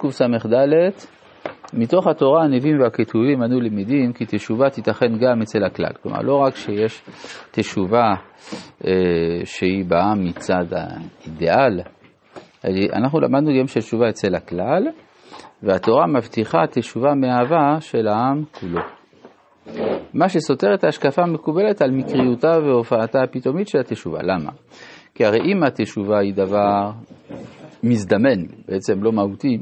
קס"ד, מתוך התורה הנביאים והכתובים אנו למדים כי תשובה תיתכן גם אצל הכלל. כלומר, לא רק שיש תשובה אה, שהיא באה מצד האידיאל, אנחנו למדנו גם שתשובה אצל הכלל, והתורה מבטיחה תשובה מאהבה של העם כולו. מה שסותר את ההשקפה המקובלת על מקריותה והופעתה הפתאומית של התשובה. למה? כי הרי אם התשובה היא דבר מזדמן, בעצם לא מהותי,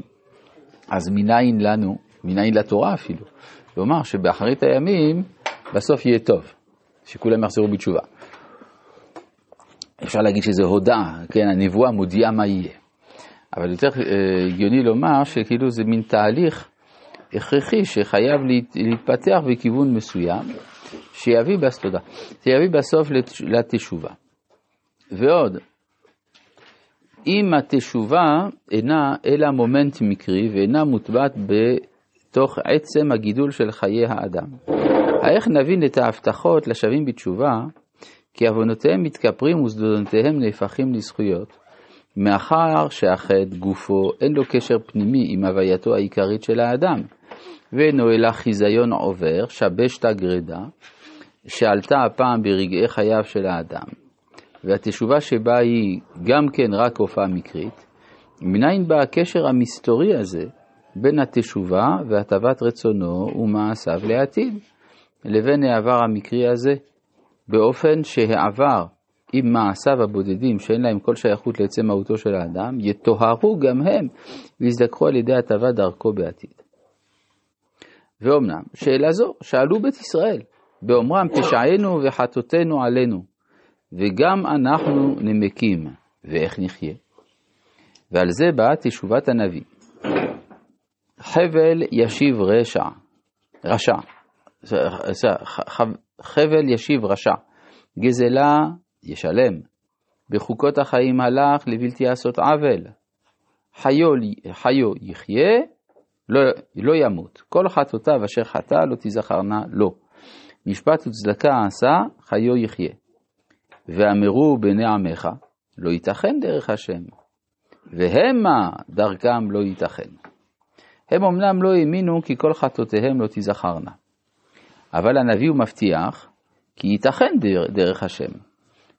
אז מניין לנו, מניין לתורה אפילו, לומר שבאחרית הימים בסוף יהיה טוב, שכולם יחזרו בתשובה. אפשר להגיד שזה הודעה, כן, הנבואה מודיעה מה יהיה. אבל יותר אה, הגיוני לומר שכאילו זה מין תהליך הכרחי שחייב להתפתח בכיוון מסוים, שיביא, בס... תודה, שיביא בסוף לתשובה. ועוד, אם התשובה אינה אלא מומנט מקרי ואינה מוטבעת בתוך עצם הגידול של חיי האדם. איך נבין את ההבטחות לשווים בתשובה, כי עוונותיהם מתכפרים ושדודותיהם נהפכים לזכויות, מאחר שהחטא גופו אין לו קשר פנימי עם הווייתו העיקרית של האדם, ואינו אלא חיזיון עובר, שבשתא גרידא, שעלתה הפעם ברגעי חייו של האדם, והתשובה שבה היא גם כן רק הופעה מקרית, מניין בא הקשר המסתורי הזה בין התשובה והטבת רצונו ומעשיו לעתיד, לבין העבר המקרי הזה, באופן שהעבר עם מעשיו הבודדים שאין להם כל שייכות לעצם מהותו של האדם, יטוהרו גם הם ויזדכרו על ידי הטבת דרכו בעתיד. ואומנם, שאלה זו שאלו בית ישראל, באומרם פשענו וחטאותינו עלינו, וגם אנחנו נמקים, ואיך נחיה? ועל זה באה תשובת הנביא. חבל ישיב רשע, רשע, חבל ישיב רשע, גזלה ישלם, בחוקות החיים הלך לבלתי לעשות עוול, חיו, חיו יחיה, לא, לא ימות, כל חטאותיו אשר חטא לא תזכרנה לו, משפט וצדקה עשה, חיו יחיה. ואמרו בני עמך, לא ייתכן דרך השם, והמה דרכם לא ייתכן. הם אמנם לא האמינו כי כל חטאותיהם לא תזכרנה. אבל הנביא הוא מבטיח כי ייתכן דרך השם,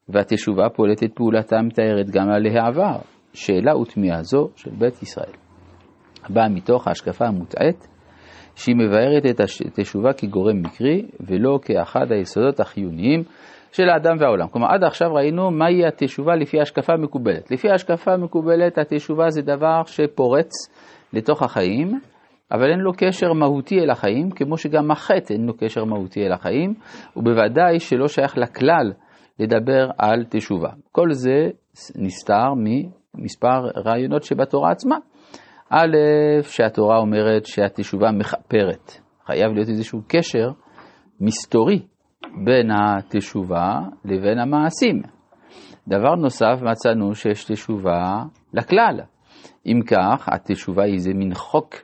והתשובה פועלת את פעולתה מתארת גם על העבר, שאלה ותמיהה זו של בית ישראל. באה מתוך ההשקפה המוטעית שהיא מבארת את התשובה כגורם מקרי ולא כאחד היסודות החיוניים של האדם והעולם. כלומר, עד עכשיו ראינו מהי התשובה לפי השקפה מקובלת. לפי השקפה מקובלת, התשובה זה דבר שפורץ לתוך החיים, אבל אין לו קשר מהותי אל החיים, כמו שגם החטא אין לו קשר מהותי אל החיים, ובוודאי שלא שייך לכלל לדבר על תשובה. כל זה נסתר ממספר רעיונות שבתורה עצמה. א', שהתורה אומרת שהתשובה מכפרת. חייב להיות איזשהו קשר מסתורי בין התשובה לבין המעשים. דבר נוסף, מצאנו שיש תשובה לכלל. אם כך, התשובה היא איזה מין חוק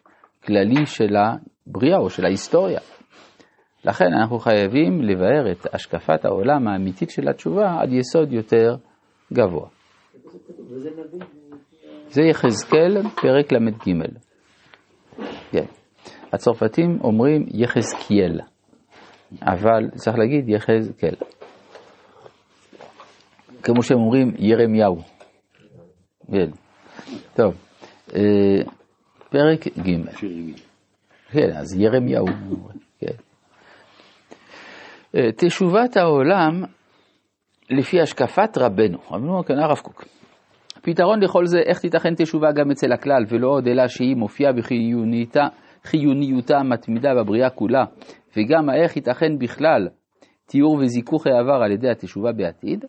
כללי של הבריאה או של ההיסטוריה. לכן אנחנו חייבים לבאר את השקפת העולם האמיתית של התשובה עד יסוד יותר גבוה. זה יחזקאל, פרק ל"ג. כן. הצרפתים אומרים יחזקיאל. אבל צריך להגיד יחזקאל. כמו שהם אומרים ירמיהו. כן. טוב, אה, פרק ג'. כן, אז ירמיהו. כן. אה, תשובת העולם לפי השקפת רבנו, רבנו כאן הרב קוק. פתרון לכל זה, איך תיתכן תשובה גם אצל הכלל, ולא עוד אלא שהיא מופיעה בחיוניותה המתמידה בבריאה כולה, וגם האיך ייתכן בכלל תיאור וזיכוך העבר על ידי התשובה בעתיד,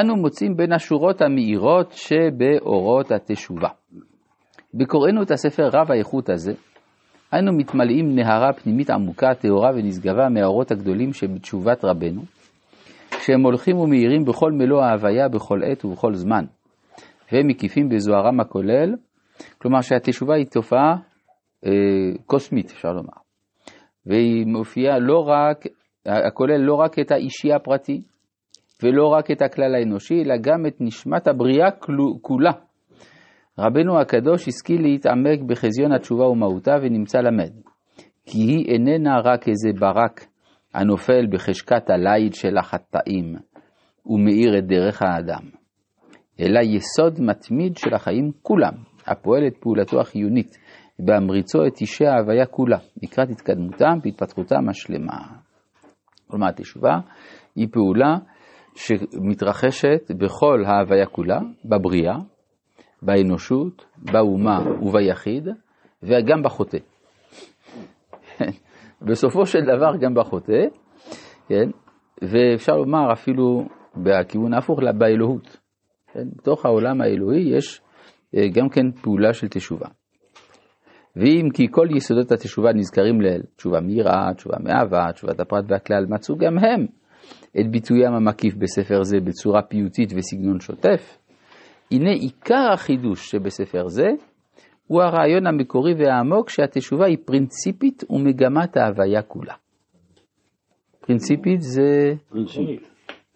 אנו מוצאים בין השורות המאירות שבאורות התשובה. בקוראנו את הספר רב האיכות הזה, אנו מתמלאים נהרה פנימית עמוקה, טהורה ונשגבה מהאורות הגדולים שבתשובת רבנו, שהם הולכים ומאירים בכל מלוא ההוויה, בכל עת ובכל זמן, והם מקיפים בזוהרם הכולל, כלומר שהתשובה היא תופעה אה, קוסמית, אפשר לומר. והיא מופיעה לא רק, הכולל לא רק את האישי הפרטי, ולא רק את הכלל האנושי, אלא גם את נשמת הבריאה כולה. רבנו הקדוש השכיל להתעמק בחזיון התשובה ומהותה ונמצא למד. כי היא איננה רק איזה ברק הנופל בחשקת הליד של החטאים ומאיר את דרך האדם, אלא יסוד מתמיד של החיים כולם, הפועל את פעולתו החיונית בהמריצו את אישי ההוויה כולה, לקראת התקדמותם והתפתחותם השלמה. כלומר, התשובה היא פעולה שמתרחשת בכל ההוויה כולה, בבריאה, באנושות, באומה וביחיד, וגם בחוטא. בסופו של דבר גם בחוטא, כן? ואפשר לומר אפילו בכיוון ההפוך, באלוהות. כן? בתוך העולם האלוהי יש אה, גם כן פעולה של תשובה. ואם כי כל יסודות התשובה נזכרים לעיל, תשובה מיראה, תשובה מאהבה, תשובת הפרט והכלל, מצאו גם הם את ביטוים המקיף בספר זה בצורה פיוטית וסגנון שוטף. הנה עיקר החידוש שבספר זה הוא הרעיון המקורי והעמוק שהתשובה היא פרינציפית ומגמת ההוויה כולה. פרינציפית זה... פרינציפית.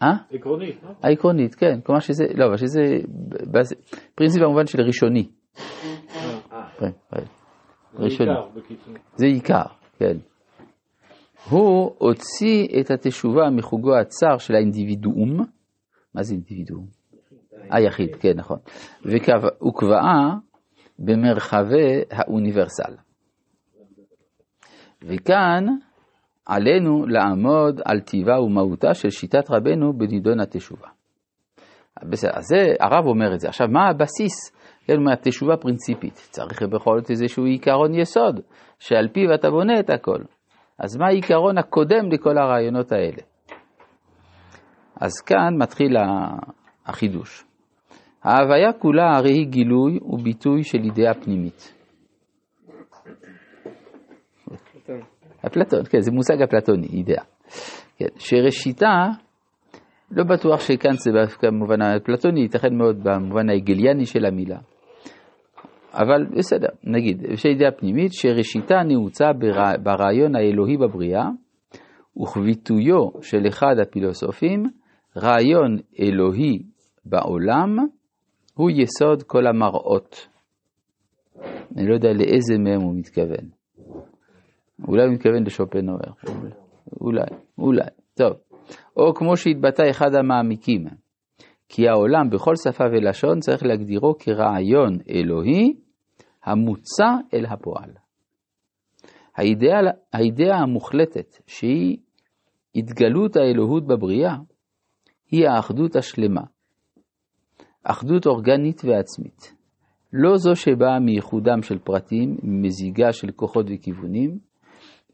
אה? עקרונית, לא? העקרונית, כן. כלומר שזה, לא, אבל שזה, פרינציפ במובן של ראשוני. ראשוני. בעיקר, בקיצור. זה עיקר, כן. הוא הוציא את התשובה מחוגו הצר של האינדיבידואום. מה זה אינדיבידואום? היחיד, כן, נכון. והוא קבעה במרחבי האוניברסל. וכאן עלינו לעמוד על טיבה ומהותה של שיטת רבנו בנידון התשובה. בסדר, אז זה, הרב אומר את זה. עכשיו, מה הבסיס? כן, מהתשובה פרינציפית. צריך בכל זאת איזשהו עיקרון יסוד, שעל פיו אתה בונה את הכל. אז מה העיקרון הקודם לכל הרעיונות האלה? אז כאן מתחיל החידוש. ההוויה כולה הרי היא גילוי וביטוי של אידאה פנימית. אפלטון, כן, זה מושג אפלטוני, אידאה. כן, שראשיתה, לא בטוח שכאן זה במובן האפלטוני, ייתכן מאוד במובן ההגליאני של המילה. אבל בסדר, נגיד, יש אידאה פנימית שראשיתה נעוצה ברעיון האלוהי בבריאה, וכביטויו של אחד הפילוסופים, רעיון אלוהי בעולם, הוא יסוד כל המראות. אני לא יודע לאיזה מהם הוא מתכוון. אולי הוא מתכוון לשופנהאואר. אולי, אולי. טוב. או כמו שהתבטא אחד המעמיקים, כי העולם בכל שפה ולשון צריך להגדירו כרעיון אלוהי המוצע אל הפועל. האידאה, האידאה המוחלטת, שהיא התגלות האלוהות בבריאה, היא האחדות השלמה, אחדות אורגנית ועצמית. לא זו שבאה מייחודם של פרטים, ממזיגה של כוחות וכיוונים,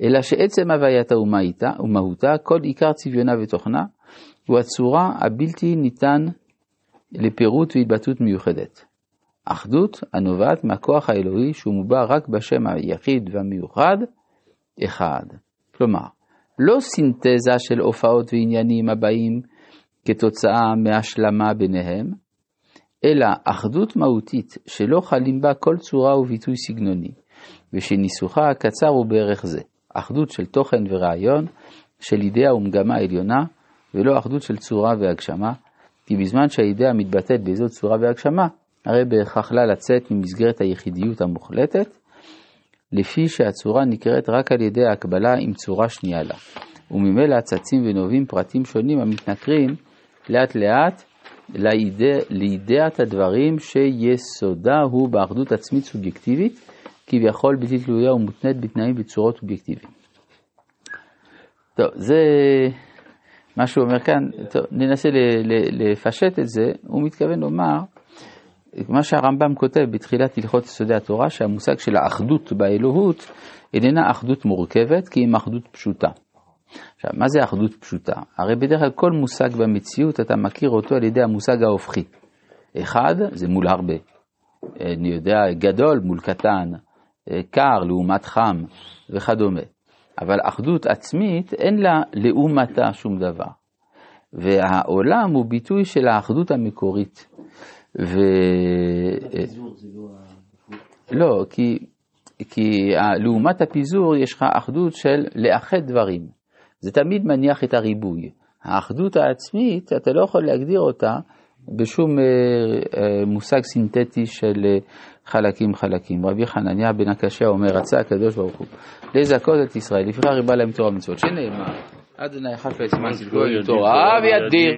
אלא שעצם הווייתה ומהותה, כל עיקר צביונה ותוכנה, הוא הצורה הבלתי ניתן לפירוט והתבטאות מיוחדת. אחדות הנובעת מהכוח האלוהי שהוא מובע רק בשם היחיד והמיוחד, אחד. כלומר, לא סינתזה של הופעות ועניינים הבאים כתוצאה מהשלמה ביניהם, אלא אחדות מהותית שלא חלים בה כל צורה וביטוי סגנוני, ושניסוחה הקצר הוא בערך זה, אחדות של תוכן ורעיון, של אידאה ומגמה עליונה, ולא אחדות של צורה והגשמה, כי בזמן שהאידאה מתבטאת באיזו צורה והגשמה, הרי בהכרח לה לצאת ממסגרת היחידיות המוחלטת, לפי שהצורה נקראת רק על ידי ההקבלה עם צורה שנייה לה, וממילא צצים ונובעים פרטים שונים המתנכרים לאט לאט לידיעת הדברים שיסודה הוא באחדות עצמית סובייקטיבית, כביכול בלתי תלויה ומותנית בתנאים וצורות אובייקטיביים. טוב, זה מה שהוא אומר כאן, טוב, ננסה לפשט את זה, הוא מתכוון לומר, מה שהרמב"ם כותב בתחילת הלכות יסודי התורה, שהמושג של האחדות באלוהות איננה אחדות מורכבת, כי היא אחדות פשוטה. עכשיו, מה זה אחדות פשוטה? הרי בדרך כלל כל מושג במציאות אתה מכיר אותו על ידי המושג ההופכי. אחד זה מול הרבה. אני יודע, גדול מול קטן, קר לעומת חם וכדומה. אבל אחדות עצמית אין לה לעומתה שום דבר. והעולם הוא ביטוי של האחדות המקורית. ו... לא, כי, כי לעומת הפיזור יש לך אחדות של לאחד דברים. זה תמיד מניח את הריבוי. האחדות העצמית, אתה לא יכול להגדיר אותה בשום אה, אה, מושג סינתטי של אה, חלקים חלקים. רבי חנניה בן הקשיא אומר, רצה הקדוש ברוך הוא לזכות את ישראל, לפיכך ריבה להם תורה ומצוות, שנאמר, אדוני חפץ מעשית גוי תורה וידיר